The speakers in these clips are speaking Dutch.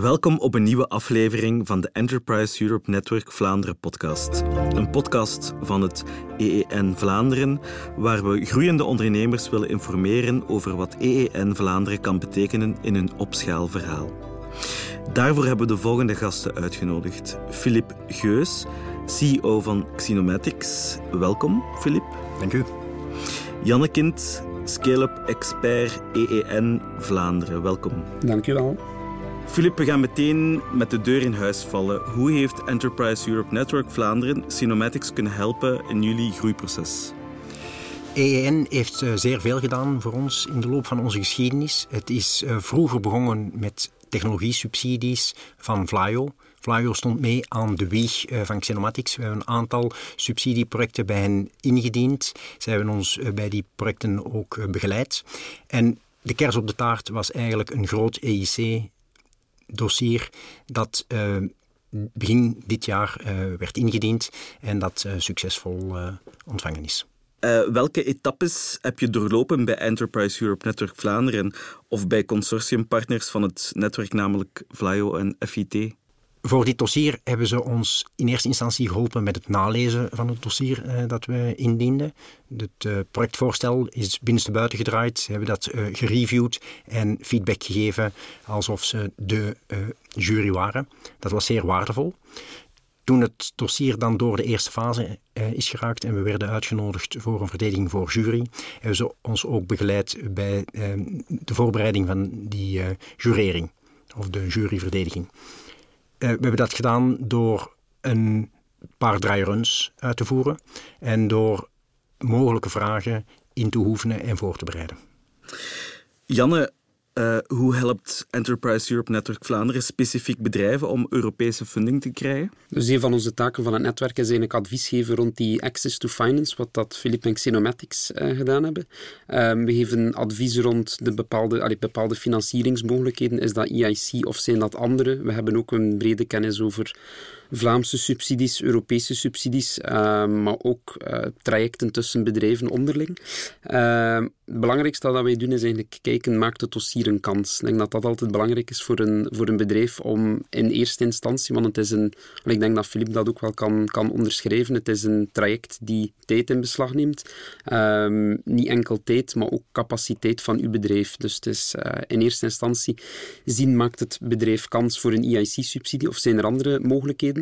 Welkom op een nieuwe aflevering van de Enterprise Europe Network Vlaanderen podcast. Een podcast van het EEN Vlaanderen, waar we groeiende ondernemers willen informeren over wat EEN Vlaanderen kan betekenen in een opschaalverhaal. Daarvoor hebben we de volgende gasten uitgenodigd. Filip Geus, CEO van Xenomatics. Welkom, Filip. Dank u. Janne Kind, Scale-up Expert EEN Vlaanderen. Welkom. Dank u wel. Filip, we gaan meteen met de deur in huis vallen. Hoe heeft Enterprise Europe Network Vlaanderen Cinematics kunnen helpen in jullie groeiproces? EEN heeft eh, zeer veel gedaan voor ons in de loop van onze geschiedenis. Het is eh, vroeger begonnen met technologie-subsidies van Vlaio. Vlaio stond mee aan de wieg eh, van Xenomatics. We hebben een aantal subsidieprojecten bij hen ingediend. Zij hebben ons bij die projecten ook begeleid. En de kers op de taart was eigenlijk een groot EIC dossier dat uh, begin dit jaar uh, werd ingediend en dat uh, succesvol ontvangen is. welke etappes heb je doorlopen bij Enterprise Europe Network Vlaanderen of bij consortiumpartners van het netwerk, namelijk Vlaio en FIT? Voor dit dossier hebben ze ons in eerste instantie geholpen met het nalezen van het dossier uh, dat we indienden. Het uh, projectvoorstel is binnenstebuiten gedraaid. Ze hebben dat uh, gereviewd en feedback gegeven alsof ze de jury waren. Dat was zeer waardevol. Toen het dossier dan door de eerste fase is geraakt en we werden uitgenodigd voor een verdediging voor jury, hebben ze ons ook begeleid bij de voorbereiding van die jurering of de juryverdediging. Eh, we hebben dat gedaan door een paar draairuns uit te voeren en door mogelijke vragen in te oefenen en voor te bereiden. Janne, uh, hoe helpt Enterprise Europe Network Vlaanderen specifiek bedrijven om Europese funding te krijgen? Dus een van onze taken van het netwerk is eigenlijk advies geven rond die access to finance, wat dat Philip en Xenomatics uh, gedaan hebben. Um, we geven advies rond de bepaalde, allee, bepaalde financieringsmogelijkheden. Is dat EIC of zijn dat andere? We hebben ook een brede kennis over Vlaamse subsidies, Europese subsidies, uh, maar ook uh, trajecten tussen bedrijven onderling. Het belangrijkste dat wij doen is eigenlijk kijken, maakt het dossier een kans? Ik denk dat dat altijd belangrijk is voor een, voor een bedrijf om in eerste instantie, want het is een, ik denk dat Filip dat ook wel kan, kan onderschrijven, het is een traject die tijd in beslag neemt. Ehm, niet enkel tijd, maar ook capaciteit van uw bedrijf. Dus het is in eerste instantie zien, maakt het bedrijf kans voor een EIC-subsidie of zijn er andere mogelijkheden?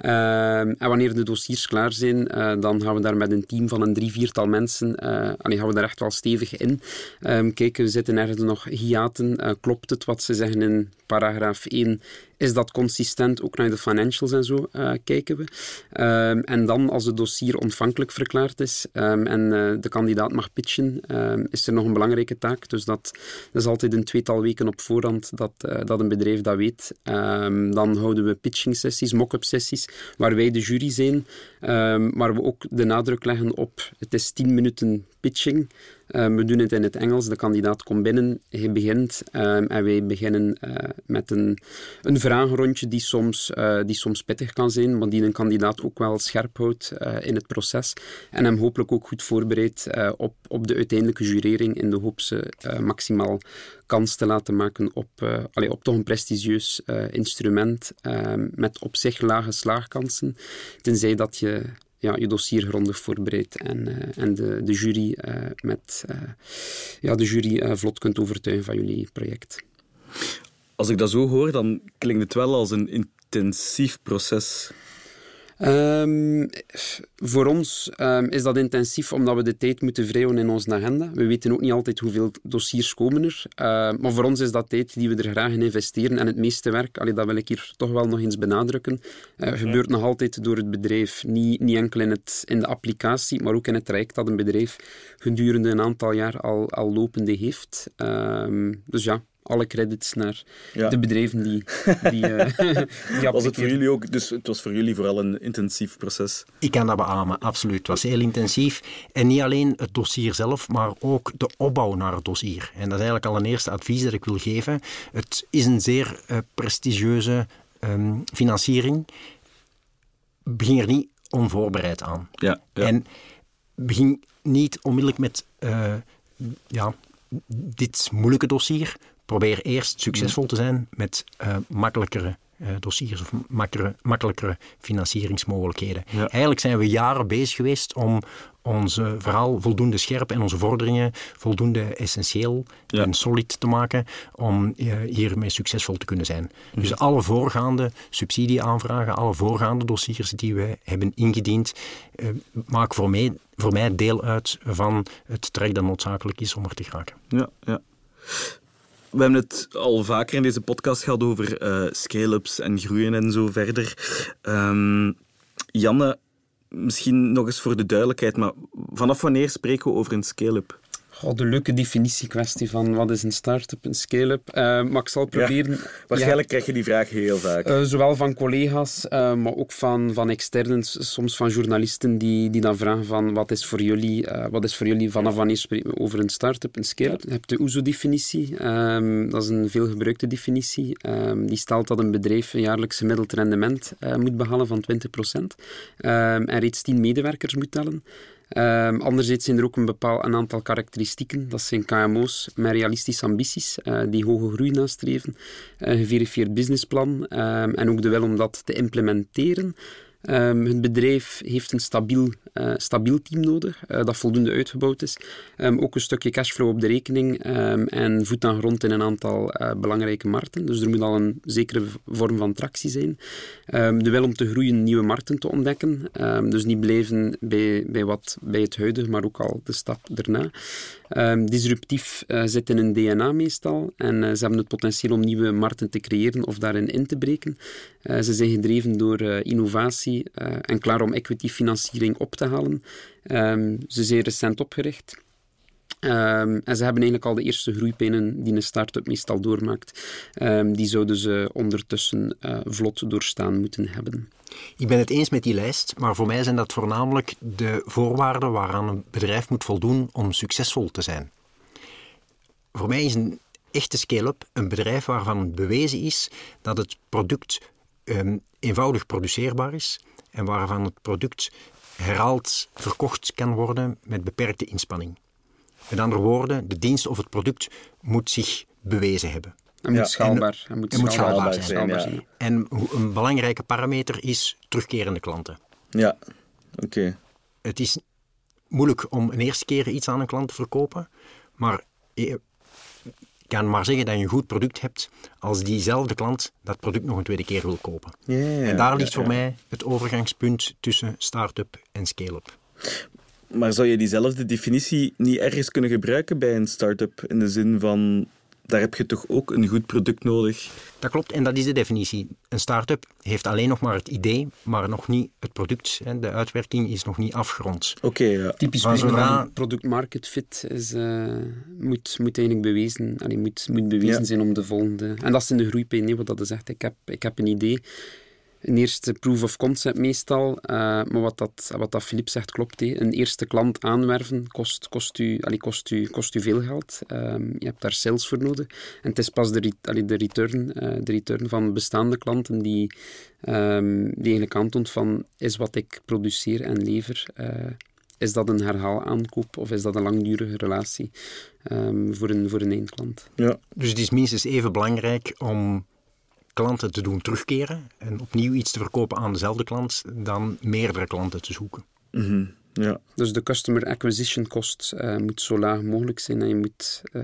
en wanneer de dossiers klaar zijn, uh, dan gaan we daar met een team van een drie, viertal mensen, uh, allee, gaan we daar echt wel stevig in. Um, kijken, we zitten ergens nog hiaten. Uh, klopt het wat ze zeggen in paragraaf 1? Is dat consistent? Ook naar de financials en zo kijken we. Um, en dan, als het dossier ontvankelijk verklaard is en de kandidaat mag pitchen, is er nog een belangrijke taak. Dus dat, dat is altijd een tweetal weken op voorhand dat, dat een bedrijf dat weet. dan houden we pitching sessies, mock-up sessies, waar wij de jury zijn, waar we ook de nadruk leggen op het is 10 minuten pitching. Um, we doen het in het Engels. De kandidaat komt binnen, hij begint um, en wij beginnen uh, met een, een vragenrondje die soms, uh, die soms pittig kan zijn, maar die een kandidaat ook wel scherp houdt uh, in het proces en hem hopelijk ook goed voorbereidt op, op de uiteindelijke jurering in de hoop ze maximaal kans te laten maken op, allee, op toch een prestigieus instrument met op zich lage slaagkansen, tenzij dat je ja, je dossier grondig voorbereidt en, uh, en de, de jury, uh, met, uh, ja, de jury vlot kunt overtuigen van jullie project. Als ik dat zo hoor, dan klinkt het wel als een intensief proces. Um, voor ons um, is dat intensief omdat we de tijd moeten vrijhouden in onze agenda. We weten ook niet altijd hoeveel dossiers komen er. Uh, maar voor ons is dat tijd die we er graag in investeren. En het meeste werk, allee, dat wil ik hier toch wel nog eens benadrukken, uh, gebeurt nog altijd door het bedrijf. Niet, niet enkel in, het, in de applicatie, maar ook in het traject dat een bedrijf gedurende een aantal jaar al, al lopende heeft. Um, dus ja, alle credits naar ja. de bedrijven die, die, uh, die Was het voor jullie ook, dus het was voor jullie vooral een intensief proces? Ik kan dat beamen, absoluut. Het was heel intensief. En niet alleen het dossier zelf, maar ook de opbouw naar het dossier. En dat is eigenlijk al een eerste advies dat ik wil geven. Het is een zeer uh, prestigieuze um, financiering. Begin er niet onvoorbereid aan. Ja, ja. En begin niet onmiddellijk met uh, ja, dit moeilijke dossier probeer eerst succesvol te zijn met uh, makkelijkere uh, dossiers of makkere, makkelijkere financieringsmogelijkheden. Eigenlijk zijn we jaren bezig geweest om ons verhaal voldoende scherp en onze vorderingen voldoende essentieel en solid te maken om uh, hiermee succesvol te kunnen zijn. Dus alle voorgaande subsidieaanvragen, alle voorgaande dossiers die we hebben ingediend, maken voor mij, voor mij deel uit van het traject dat noodzakelijk is om er te geraken. Ja, ja. We hebben het al vaker in deze podcast gehad over uh, scale-ups en groeien en zo verder. Um, Janne, misschien nog eens voor de duidelijkheid, maar vanaf wanneer spreken we over een scale-up? De leuke definitiekwestie van wat is een start-up, een scale-up. Uh, maar ik zal proberen... waarschijnlijk krijg je die vraag heel vaak. Uh, zowel van collega's, uh, maar ook van, van externen, soms van journalisten die, die dan vragen van wat is voor jullie, wat is voor jullie vanaf wanneer spreken we over een start-up, een scale-up. Je hebt de OESO-definitie, um, dat is een veelgebruikte definitie. Um, die stelt dat een bedrijf een jaarlijks gemiddeld rendement moet behalen van 20% um, en reeds 10 medewerkers moet tellen. Um, zijn er ook een een aantal karakteristieken. Dat zijn KMO's met realistische ambities, uh, die hoge groei nastreven, een geverifieerd businessplan um, en ook de wil om dat te implementeren. Um, het bedrijf heeft een stabiel, uh, stabiel team nodig, uh, dat voldoende uitgebouwd is. Um, ook een stukje cashflow op de rekening um, en voet aan grond in een aantal uh, belangrijke markten. Dus er moet al een zekere vorm van tractie zijn. de wil om te groeien, nieuwe markten te ontdekken. dus niet blijven bij, bij, wat, bij het huidige, maar ook al de stap daarna. disruptief zit in een DNA meestal en ze hebben het potentieel om nieuwe markten te creëren of daarin in te breken. ze zijn gedreven door innovatie en klaar om equity-financiering op te halen. Um, ze zijn recent opgericht. Um, en ze hebben eigenlijk al de eerste groeipijnen die een start-up meestal doormaakt. Um, die zouden ze ondertussen uh, vlot doorstaan moeten hebben. Ik ben het eens met die lijst, maar voor mij zijn dat voornamelijk de voorwaarden waaraan een bedrijf moet voldoen om succesvol te zijn. Voor mij is een echte scale-up een bedrijf waarvan bewezen is dat het product eenvoudig produceerbaar is en waarvan het product herhaald verkocht kan worden met beperkte inspanning. Met andere woorden, de dienst of het product moet zich bewezen hebben. En moet schaalbaar, en, moet schaalbaar, schaalbaar zijn. Schaalbaar zijn. En een belangrijke parameter is terugkerende klanten. Ja, oké. Het is moeilijk om een eerste keer iets aan een klant te verkopen, maar kan maar zeggen dat je een goed product hebt als diezelfde klant dat product nog een tweede keer wil kopen. en daar ligt voor mij het overgangspunt tussen start-up en scale-up. Maar zou je diezelfde definitie niet ergens kunnen gebruiken bij een start-up in de zin van daar heb je toch ook een goed product nodig. Dat klopt, en dat is de definitie. Een start-up heeft alleen nog maar het idee, maar nog niet het product. De uitwerking is nog niet afgerond. Oké, ja. Typisch zodra... product market fit is, uh, moet, moet eigenlijk bewezen, allee, moet, moet bewezen zijn om de volgende... En dat is in de groeipijn, wat dat zegt. Ik heb, ik heb een idee een eerste proof of concept meestal. Uh, maar wat dat, wat dat Philippe zegt klopt. He. Een eerste klant aanwerven kost, kost, u, allee, kost, u, kost u veel geld. Um, je hebt daar sales voor nodig. En het is pas de, de, return, uh, de return van bestaande klanten die, um, die eigenlijk aantoont van is wat ik produceer en lever... Uh, is dat een herhaalaankoop of is dat een langdurige relatie um, voor, een, voor een eindklant? Ja. Dus het is minstens even belangrijk om klanten te doen terugkeren en opnieuw iets te verkopen aan dezelfde klant dan meerdere klanten te zoeken. Mhm, ja. Dus de customer acquisition cost uh, moet zo laag mogelijk zijn en je moet... Uh,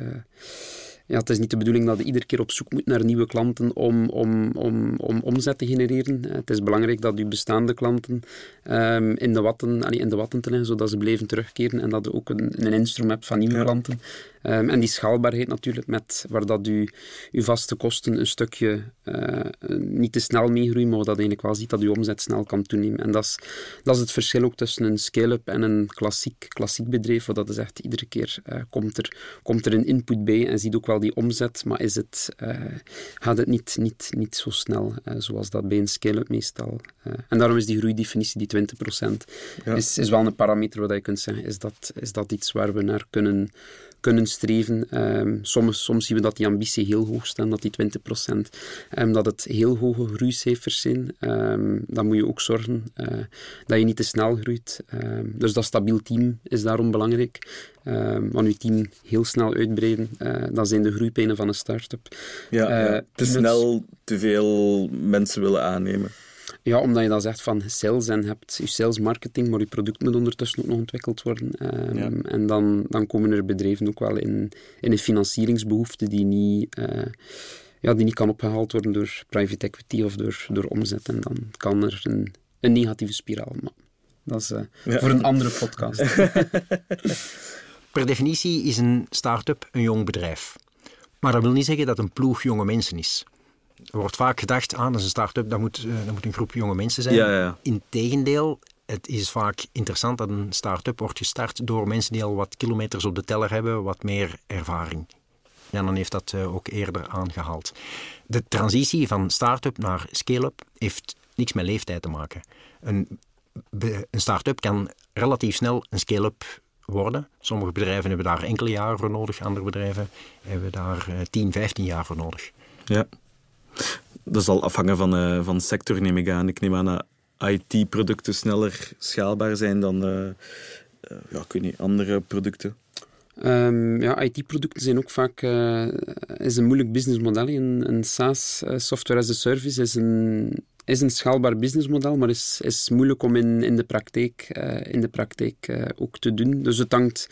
ja, het is niet de bedoeling dat je iedere keer op zoek moet naar nieuwe klanten om, om, om, om omzet te genereren. Het is belangrijk dat je bestaande klanten um, in, de watten, allee, in de watten te leggen, zodat ze blijven terugkeren en dat je ook een, een instrument hebt van nieuwe klanten. Um, en die schaalbaarheid natuurlijk, met, waar dat je, je vaste kosten een stukje uh, niet te snel meegroeien, maar dat je eigenlijk wel ziet dat je omzet snel kan toenemen. En dat is, dat is het verschil ook tussen een scale-up en een klassiek, klassiek bedrijf, waar dat is echt iedere keer uh, komt, er, komt er een input bij en ziet ook wel die omzet, maar is het, uh, gaat het niet, niet, niet zo snel zoals dat bij een scale-up meestal. en daarom is die groeidefinitie, die 20%, ja. is, is wel een parameter waar je kunt zeggen, is dat, is dat iets waar we naar kunnen kunnen streven. Ehm, soms, soms zien we dat die ambitie heel hoog staat, dat die 20%, um, dat het heel hoge groeicijfers zijn. Um, dan moet je ook zorgen uh, dat je niet te snel groeit. dus dat stabiel team is daarom belangrijk. want je team heel snel uitbreiden, uh, dat zijn de groeipijnen van een start-up. Ja, ja. te snel te veel mensen willen aannemen. Ja, omdat je dan zegt van sales en hebt je sales marketing, maar je product moet ondertussen ook nog ontwikkeld worden. Um, En dan, dan komen er bedrijven ook wel in, in een financieringsbehoefte die niet, uh, ja, die niet kan opgehaald worden door private equity of door, door omzet. En dan kan er een, een negatieve spiraal. Maar dat is uh, ja. voor een andere podcast. per definitie is een start-up een jong bedrijf. Maar dat wil niet zeggen dat een ploeg jonge mensen is. Er wordt vaak gedacht, aan ah, dat is een start-up, dat moet, uh, dat moet een groep jonge mensen zijn. Ja, ja. Integendeel, het is vaak interessant dat een start-up wordt gestart door mensen die al wat kilometers op de teller hebben, wat meer ervaring. Dan heeft dat uh, ook eerder aangehaald. De transitie van start-up naar scale-up heeft niks met leeftijd te maken. Een, een start-up kan relatief snel een scale-up worden. Sommige bedrijven hebben daar enkele jaren voor nodig, andere bedrijven hebben daar uh, 10, 15 jaar voor nodig. Ja. Dat zal afhangen van, uh, van sector, neem ik aan. Ik neem aan dat IT-producten sneller schaalbaar zijn dan uh, uh, ja, ik niet, andere producten. Um, ja, IT-producten zijn ook vaak is een moeilijk businessmodel. Een, een SaaS, software as a service, is een, is een schaalbaar businessmodel, maar is, is moeilijk om in, in de praktijk, in de praktijk ook te doen. Dus het hangt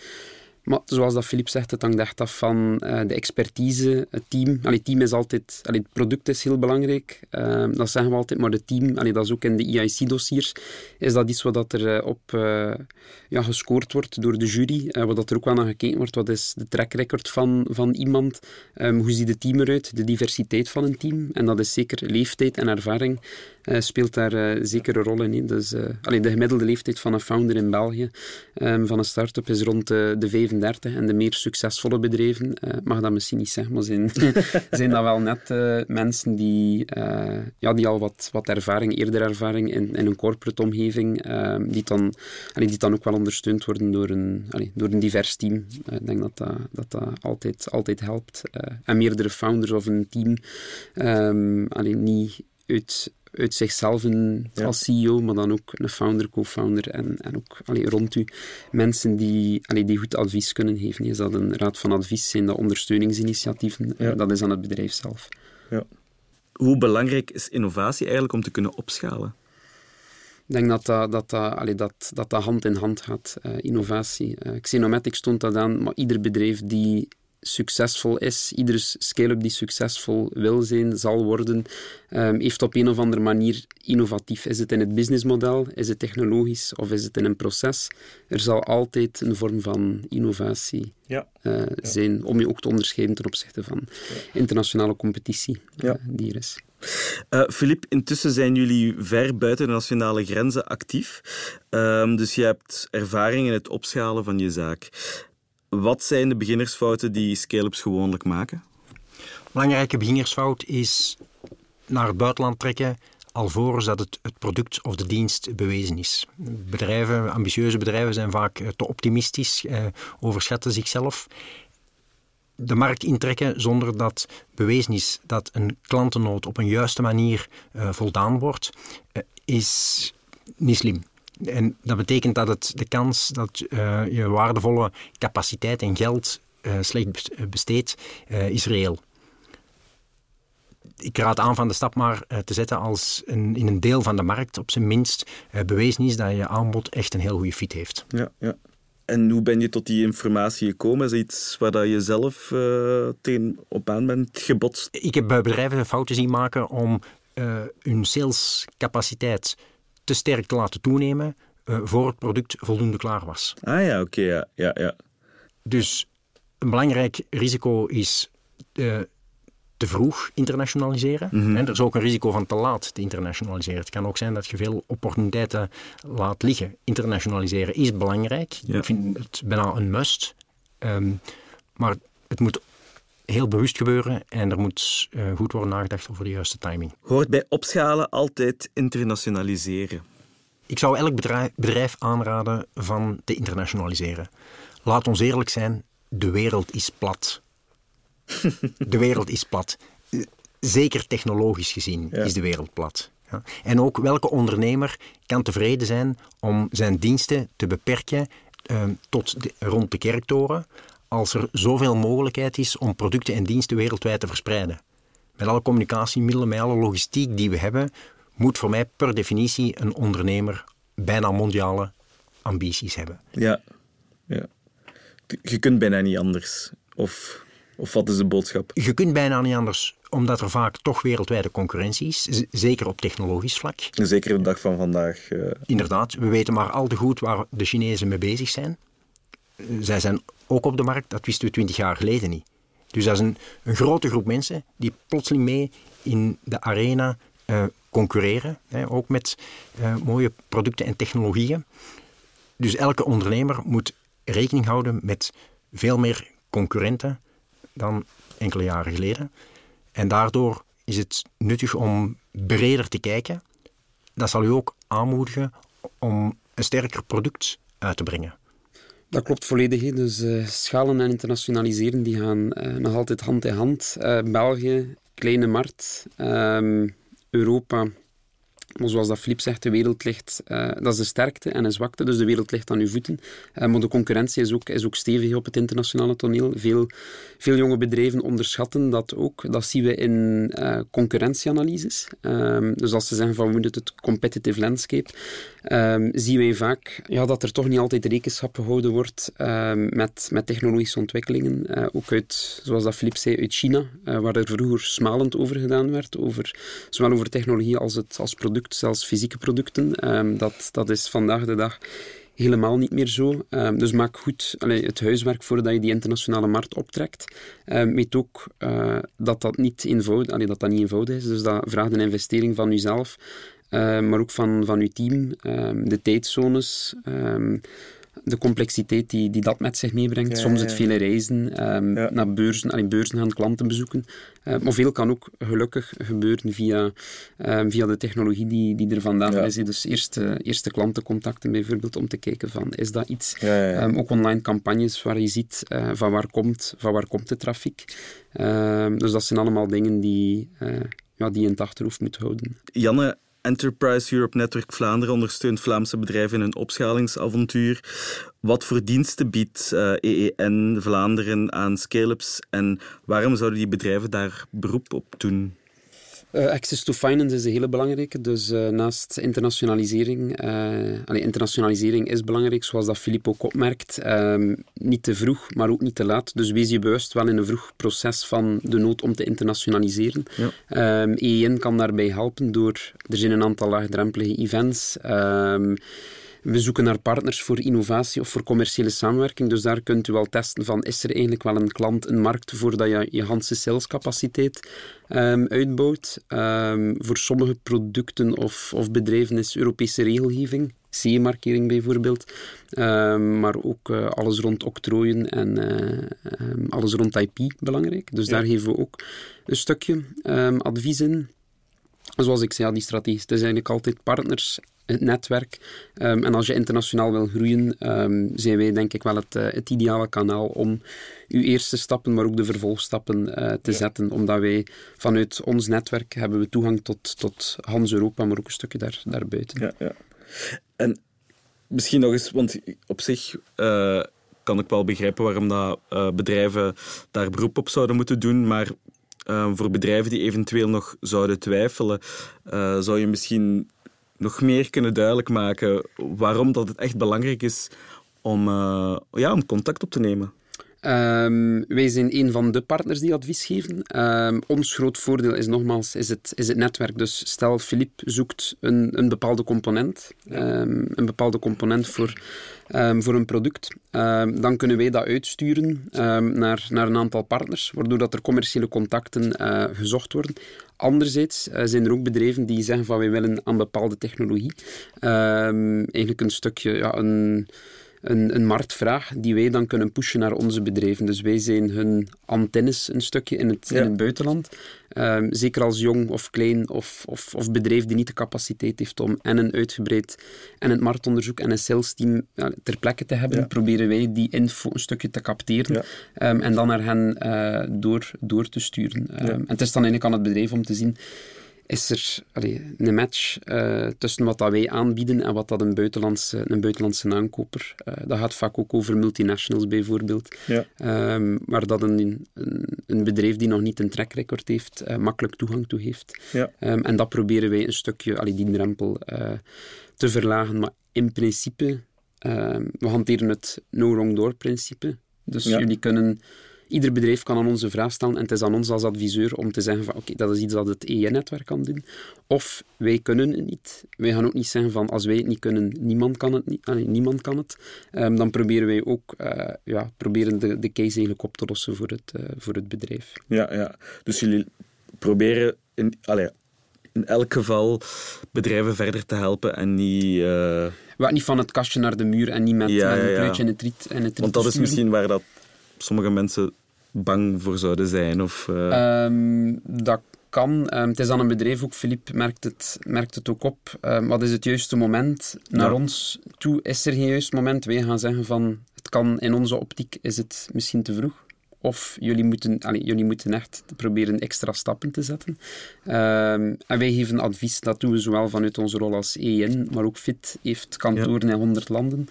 maar zoals dat Filip zegt, het hangt echt af van uh, de expertise, het team. Allee, team is altijd... Allee, het product is heel belangrijk, uh, dat zeggen we altijd, maar het team, allee, dat is ook in de EIC-dossiers, is dat iets wat er uh, op ja, gescoord wordt door de jury, wat dat er ook wel naar gekeken wordt, wat is de track record van, van iemand, um, hoe ziet het team eruit, de diversiteit van een team, en dat is zeker leeftijd en ervaring speelt daar uh, zeker een rol in. Dus, uh, allee, de gemiddelde leeftijd van een founder in België um, van een start-up is rond de, de 35 en de meer succesvolle bedrijven, mag dat misschien niet zeggen, maar zijn, zijn dat wel net mensen die, ja, die al wat, wat ervaring, eerder ervaring in, in een corporate omgeving, ehm, die, dan, allee, die dan ook wel ondersteund worden door een, door een divers team. ik denk dat dat, dat, altijd, altijd helpt. en meerdere founders of een team, um, allee, niet uit uit zichzelf als CEO, maar dan ook een founder, co-founder en, en ook allee, rond u mensen die, allee, die goed advies kunnen geven. Is dat een raad van advies, zijn dat ondersteuningsinitiatieven? Ja. Dat is aan het bedrijf zelf. Ja. Hoe belangrijk is innovatie eigenlijk om te kunnen opschalen? Ik denk dat dat, dat, dat, allee, dat, dat, dat hand in hand gaat, uh, innovatie. Uh, Xenomatics stond dat aan, maar ieder bedrijf die succesvol is, iedere scale-up die succesvol wil zijn, zal worden, um, heeft op een of andere manier innovatief. Is het in het businessmodel, is het technologisch of is het in een proces? Er zal altijd een vorm van innovatie ja. Uh, zijn, om je ook te onderscheiden ten opzichte van internationale competitie uh, die er is. Filip, uh, intussen zijn jullie ver buiten de nationale grenzen actief. Um, dus je hebt ervaring in het opschalen van je zaak. Wat zijn de beginnersfouten die scale-ups gewoonlijk maken? Belangrijke beginnersfout is naar het buitenland trekken alvorens dat het, het product of de dienst bewezen is. Bedrijven, ambitieuze bedrijven zijn vaak eh, te optimistisch, eh, overschatten zichzelf. De markt intrekken zonder dat bewezen is dat een klantennood op een juiste manier eh, voldaan wordt, eh, is niet slim. En dat betekent dat het, de kans dat uh, je waardevolle capaciteit en geld uh, slecht eh, besteedt, uh, is reëel. Ik raad aan van de stap maar te zetten als een, in een deel van de markt op zijn minst bewezen is dat je aanbod echt een heel goede fit heeft. Ja, ja. En hoe ben je tot die informatie gekomen? Is dat iets waar dat je zelf tegen op aan bent gebotst? Ik heb bedrijven fouten zien maken om hun salescapaciteit te sterk te laten toenemen uh, voor het product voldoende klaar was. Ah ja, oké, okay, ja, ja, ja. Dus een belangrijk risico is uh, te vroeg internationaliseren. Mm -hmm. En er is ook een risico van te laat te internationaliseren. Het kan ook zijn dat je veel opportuniteiten laat liggen. Internationaliseren is belangrijk. Ja. Ik vind het bijna een must. Um, maar het moet heel bewust gebeuren en er moet uh, goed worden nagedacht over de juiste timing. Hoort bij opschalen altijd internationaliseren? Ik zou elk bedrijf, bedrijf aanraden van te internationaliseren. Laat ons eerlijk zijn, de wereld is plat. de wereld is plat. Zeker technologisch gezien is de wereld plat. Ja. En ook welke ondernemer kan tevreden zijn om zijn diensten te beperken uh, tot rond de kerktoren, als er zoveel mogelijkheid is om producten en diensten wereldwijd te verspreiden. Met alle communicatiemiddelen, met alle logistiek die we hebben, moet voor mij per definitie een ondernemer bijna mondiale ambities hebben. Ja, ja. Je kunt bijna niet anders. Of, of wat is de boodschap? Je kunt bijna niet anders, omdat er vaak toch wereldwijde concurrentie is, zeker op technologisch vlak. Zeker de dag van vandaag. Uh... Inderdaad, we weten maar al te goed waar de Chinezen mee bezig zijn. Zij zijn ook op de markt, dat wisten we twintig jaar geleden niet. Dus dat is een, grote groep mensen die plotseling mee in de arena uh, concurreren, hè, ook met uh, mooie producten en technologieën. Dus elke ondernemer moet rekening houden met veel meer concurrenten dan enkele jaren geleden. En daardoor is het nuttig om breder te kijken. Dat zal u ook aanmoedigen om een sterker product uit te brengen. Dat klopt volledig. Dus uh, schalen en internationaliseren die gaan uh, nog altijd hand in hand. Uh, België, kleine markt. Ehm, Europa, zoals dat Filip zegt, de wereld ligt, uh, dat is de sterkte en de zwakte, dus de wereld ligt aan uw voeten. Uh, maar de concurrentie is ook, is ook stevig op het internationale toneel. Veel, veel jonge bedrijven onderschatten dat ook. Dat zien we in uh, concurrentieanalyses. Um, dus als ze zeggen van we moeten het competitive landscape, um, zien wij vaak ja, dat er toch niet altijd rekenschap gehouden wordt um, met, met technologische ontwikkelingen. ook uit, zoals dat Filip zei, uit China, waar er vroeger smalend over gedaan werd, over, zowel over technologie als het als product zelfs fysieke producten. Um, dat, dat is vandaag de dag helemaal niet meer zo. Um, dus maak goed het huiswerk voordat je die internationale markt optrekt. Um, weet ook uh, dat dat niet, eenvoudig, dat dat niet eenvoudig is. Dus dat vraagt een investering van jezelf, uh, maar ook van, van je team. de tijdzones de complexiteit die, die dat met zich meebrengt. Soms het vele reizen, um, naar beurzen, allee, beurzen gaan klanten bezoeken. Uh, maar veel kan ook gelukkig gebeuren via, um, via de technologie die, die er vandaag is. Dus eerste, eerste klantencontacten bijvoorbeeld, om te kijken van, is dat iets? Um, ook online campagnes waar je ziet uh, van, waar komt, van waar komt de trafiek. dus dat zijn allemaal dingen die, uh, ja, die je in het achterhoofd moet houden. Janne, Enterprise Europe Network Vlaanderen ondersteunt Vlaamse bedrijven in hun opschalingsavontuur. Wat voor diensten biedt uh, eh, EEN Vlaanderen aan scale-ups en waarom zouden die bedrijven daar beroep op doen? Uh, access to finance is een hele belangrijke. Dus uh, naast internationalisering, uh, allee, internationalisering is belangrijk, zoals dat Filip ook opmerkt. Ehm, niet te vroeg, maar ook niet te laat. Dus wees je bewust wel in een vroeg proces van de nood om te internationaliseren. Ja. Um, ehm, EEN kan daarbij helpen door, er zijn een aantal laagdrempelige events. Um, we zoeken naar partners voor innovatie of voor commerciële samenwerking. Dus daar kunt u wel testen van, is er eigenlijk wel een klant, een markt, voordat je je handse salescapaciteit um, uitbouwt. Um, voor sommige producten of, of bedrijven is Europese regelgeving, CE-markering bijvoorbeeld, um, maar ook uh, alles rond octrooien en uh, alles rond IP belangrijk. Dus daar geven we ook een stukje advies in. Zoals ik zei, ja, die strategie. Het is eigenlijk altijd partners het netwerk. Um, en als je internationaal wil groeien, um, zijn wij denk ik wel het, uh, het ideale kanaal om uw eerste stappen, maar ook de vervolgstappen uh, te ja. zetten. Omdat wij vanuit ons netwerk hebben we toegang tot, tot Hans Europa, maar ook een stukje daar, daarbuiten. Ja, ja. En misschien nog eens, want op zich uh, kan ik wel begrijpen waarom dat, bedrijven daar beroep op zouden moeten doen, maar voor bedrijven die eventueel nog zouden twijfelen, zou je misschien nog meer kunnen duidelijk maken waarom dat het echt belangrijk is om, uh, ja, om contact op te nemen? Um, wij zijn een van de partners die advies geven. Um, ons groot voordeel is nogmaals is het, is het netwerk. Dus stel, Filip zoekt een, een bepaalde component, um, een bepaalde component voor, voor een product. dan kunnen wij dat uitsturen naar, naar een aantal partners, waardoor dat er commerciële contacten uh, gezocht worden. Anderzijds uh, zijn er ook bedrijven die zeggen van wij willen aan bepaalde technologie. eigenlijk een stukje, ja, een een, een marktvraag die wij dan kunnen pushen naar onze bedrijven. Dus wij zijn hun antennes een stukje in het, in het buitenland. Ehm, zeker als jong of klein of, of, of, bedrijf die niet de capaciteit heeft om en een uitgebreid en het marktonderzoek en een sales team ter plekke te hebben, proberen wij die info een stukje te capteren ehm, en dan naar hen uh, door, door te sturen. Um, en het is dan eigenlijk aan het bedrijf om te zien is er een match uh, tussen wat dat wij aanbieden en wat dat een buitenlandse, een buitenlandse aankoper... Uh, dat gaat vaak ook over multinationals bijvoorbeeld. Ja. Um, waar dat een, een, een, bedrijf die nog niet een track record heeft, uh, makkelijk toegang toe heeft. Ja. Um, en dat proberen wij een stukje, allee, die drempel, te verlagen. Maar in principe, ehm, we hanteren het no wrong door principe. Dus ja. jullie kunnen Ieder bedrijf kan aan onze vraag stellen en het is aan ons als adviseur om te zeggen van oké, dat is iets dat het EN-netwerk kan doen. Of wij kunnen het niet. Wij gaan ook niet zeggen van als wij het niet kunnen, niemand kan het. Niet, niemand kan het. Um, dan proberen wij ook uh, ja, proberen de, de case eigenlijk op te lossen voor het, uh, voor het bedrijf. Ja, ja, dus jullie proberen in, allee, in elk geval bedrijven verder te helpen en niet... Uh... Wat, niet van het kastje naar de muur en niet met, ja, met een ja, en het riet. En het Want dat is misschien waar dat sommige mensen bang voor zouden zijn? Of, uh... um, dat kan. Um, het is dan een bedrijf, ook Filip merkt het, merkt het ook op. Um, wat is het juiste moment? Naar ja. ons toe is er geen juist moment. Wij gaan zeggen van, het kan in onze optiek, is het misschien te vroeg. Of jullie moeten, allez, jullie moeten echt proberen extra stappen te zetten. Um, en wij geven advies, dat doen we zowel vanuit onze rol als EN, maar ook FIT heeft kantoren ja. in 100 landen.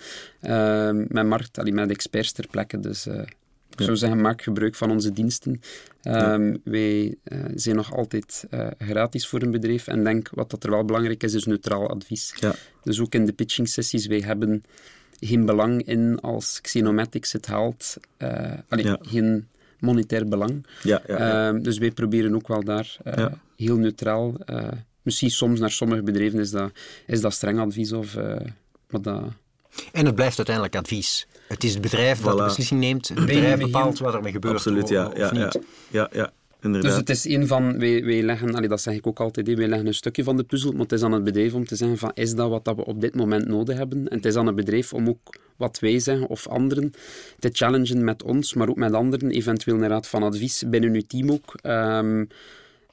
Met markt, allee, met experts ter plekke. Dus uh, ik zou zeggen, maak gebruik van onze diensten. Um, wij uh, zijn nog altijd uh, gratis voor een bedrijf. En denk, wat dat er wel belangrijk is, is neutraal advies. Ja. Dus ook in de pitching sessies, wij hebben geen belang in als Xenomatics het haalt. Uh, allee, ja. geen monetair belang. Ja, um, dus wij proberen ook wel daar heel neutraal... misschien soms naar sommige bedrijven is dat, is dat streng advies, of, maar dat... En het blijft uiteindelijk advies. Het is het bedrijf dat de beslissing neemt. Het bedrijf bepaalt wat ermee gebeurt. Absoluut, ja. ja, ja, ja, ja. Inderdaad. Dus het is een van, wij, wij leggen, allee, dat zeg ik ook altijd, wij leggen een stukje van de puzzel, maar het is aan het bedrijf om te zeggen van, is dat wat dat we op dit moment nodig hebben? En het is aan het bedrijf om ook wat wij zeggen of anderen te challengen met ons, maar ook met anderen, eventueel een raad van advies binnen uw team ook. Um,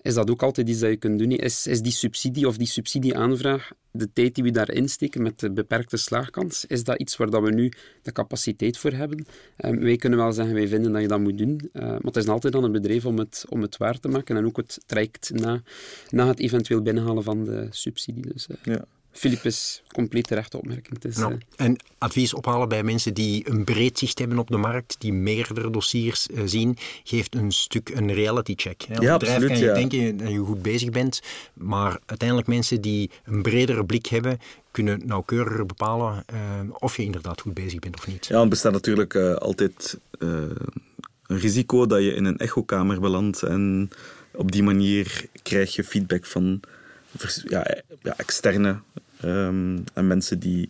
is dat ook altijd iets dat je kunt doen. Is, is die subsidie of die subsidieaanvraag, de tijd die we daarin steken met de beperkte slaagkans, is dat iets waar dat we nu de capaciteit voor hebben? Um, wij kunnen wel zeggen, wij vinden dat je dat moet doen, uh, maar het is altijd aan het bedrijf om het, om het waar te maken en ook het traject na, na het eventueel binnenhalen van de subsidie. Dus, uh, ja. Filip is compleet terecht opmerking. Is, nou, en advies ophalen bij mensen die een breed zicht hebben op de markt, die meerdere dossiers uh, zien, geeft een stuk een reality check. Hè. Als ja, bedrijf absoluut, kan je ja. denken dat je goed bezig bent, maar uiteindelijk mensen die een bredere blik hebben, kunnen nauwkeuriger bepalen uh, of je inderdaad goed bezig bent of niet. Ja, er bestaat natuurlijk uh, altijd een risico dat je in een echokamer belandt en op die manier krijg je feedback van ja, ja, externe um, en mensen die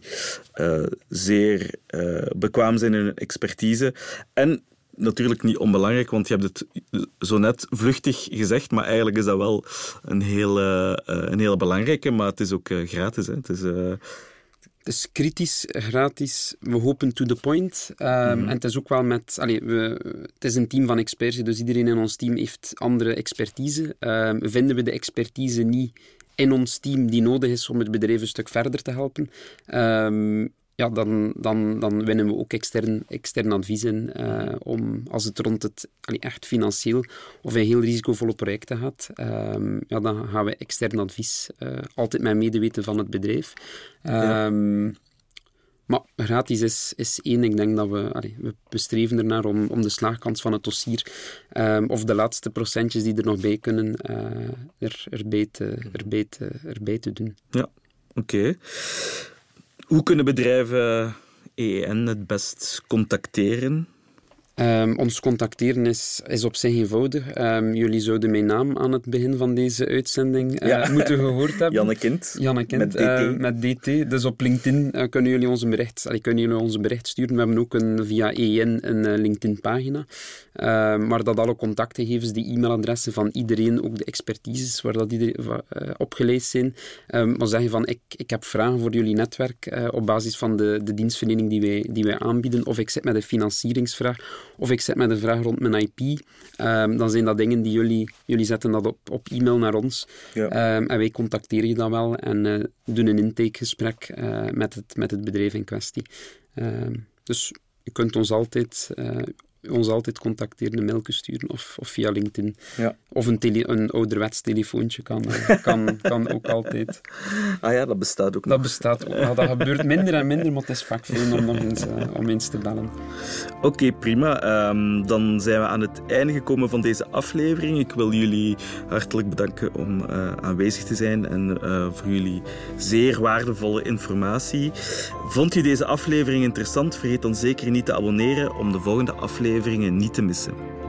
uh, zeer uh, bekwaam zijn in hun expertise. En natuurlijk niet onbelangrijk, want je hebt het zo net vluchtig gezegd, maar eigenlijk is dat wel een hele, uh, een hele belangrijke, maar het is ook gratis. Hè. Het is, het is kritisch, gratis. We hopen to the point. Um, mm -hmm. En het is ook wel met... Allee, we, het is een team van experts, dus iedereen in ons team heeft andere expertise. Um, vinden we de expertise niet in ons team die nodig is om het bedrijf een stuk verder te helpen, um, ja, dan, dan, dan winnen we ook extern, extern advies in uh, om, als het rond het allee, echt financieel of in heel risicovolle projecten gaat, um, ja, dan gaan we extern advies uh, altijd met medeweten van het bedrijf. Um, ja. Maar gratis is, is één. Ik denk dat we, allee, we streven ernaar om, om de slaagkans van het dossier um, of de laatste procentjes die er nog bij kunnen, uh, er, erbij, te, erbij, te, doen. Ja, oké. Hoe kunnen bedrijven EEN het best contacteren? Um, ons contacteren is, is op zich eenvoudig. Um, jullie zouden mijn naam aan het begin van deze uitzending uh, moeten gehoord hebben. Janne Kind. Janne Kind. Met DT. Uh, met DT. Dus op LinkedIn uh, kunnen jullie ons een bericht, allee, kunnen jullie bericht sturen. We hebben ook een, via EN een LinkedIn-pagina. Ehm, maar dat alle contactgegevens, die e-mailadressen van iedereen, ook de expertises waar dat iedereen opgeleid zijn, maar zeggen van ik, ik heb vragen voor jullie netwerk op basis van de, de dienstverlening die wij, die wij aanbieden, of ik zit met een financieringsvraag of ik zet met een vraag rond mijn IP, ehm, dan zijn dat dingen die jullie, jullie zetten dat op, op e-mail naar ons. Ja. Um, en wij contacteren je dan wel en uh, doen een intakegesprek uh, met, het, met het bedrijf in kwestie. Um, dus je kunt ons altijd uh, ons altijd contacteren, een mailje sturen of, of via LinkedIn. Ja. Of een, tele, een ouderwets telefoontje kan, kan, kan ook altijd. Ah ja, dat bestaat ook Dat bestaat ook. Nou, dat gebeurt minder en minder, maar het is vaak veel om nog eens, uh, om eens te bellen. Oké, okay, prima. Um, dan zijn we aan het einde gekomen van deze aflevering. Ik wil jullie hartelijk bedanken om uh, aanwezig te zijn en uh, voor jullie zeer waardevolle informatie. Vond je deze aflevering interessant? Vergeet dan zeker niet te abonneren om de volgende aflevering afleveringen niet te missen.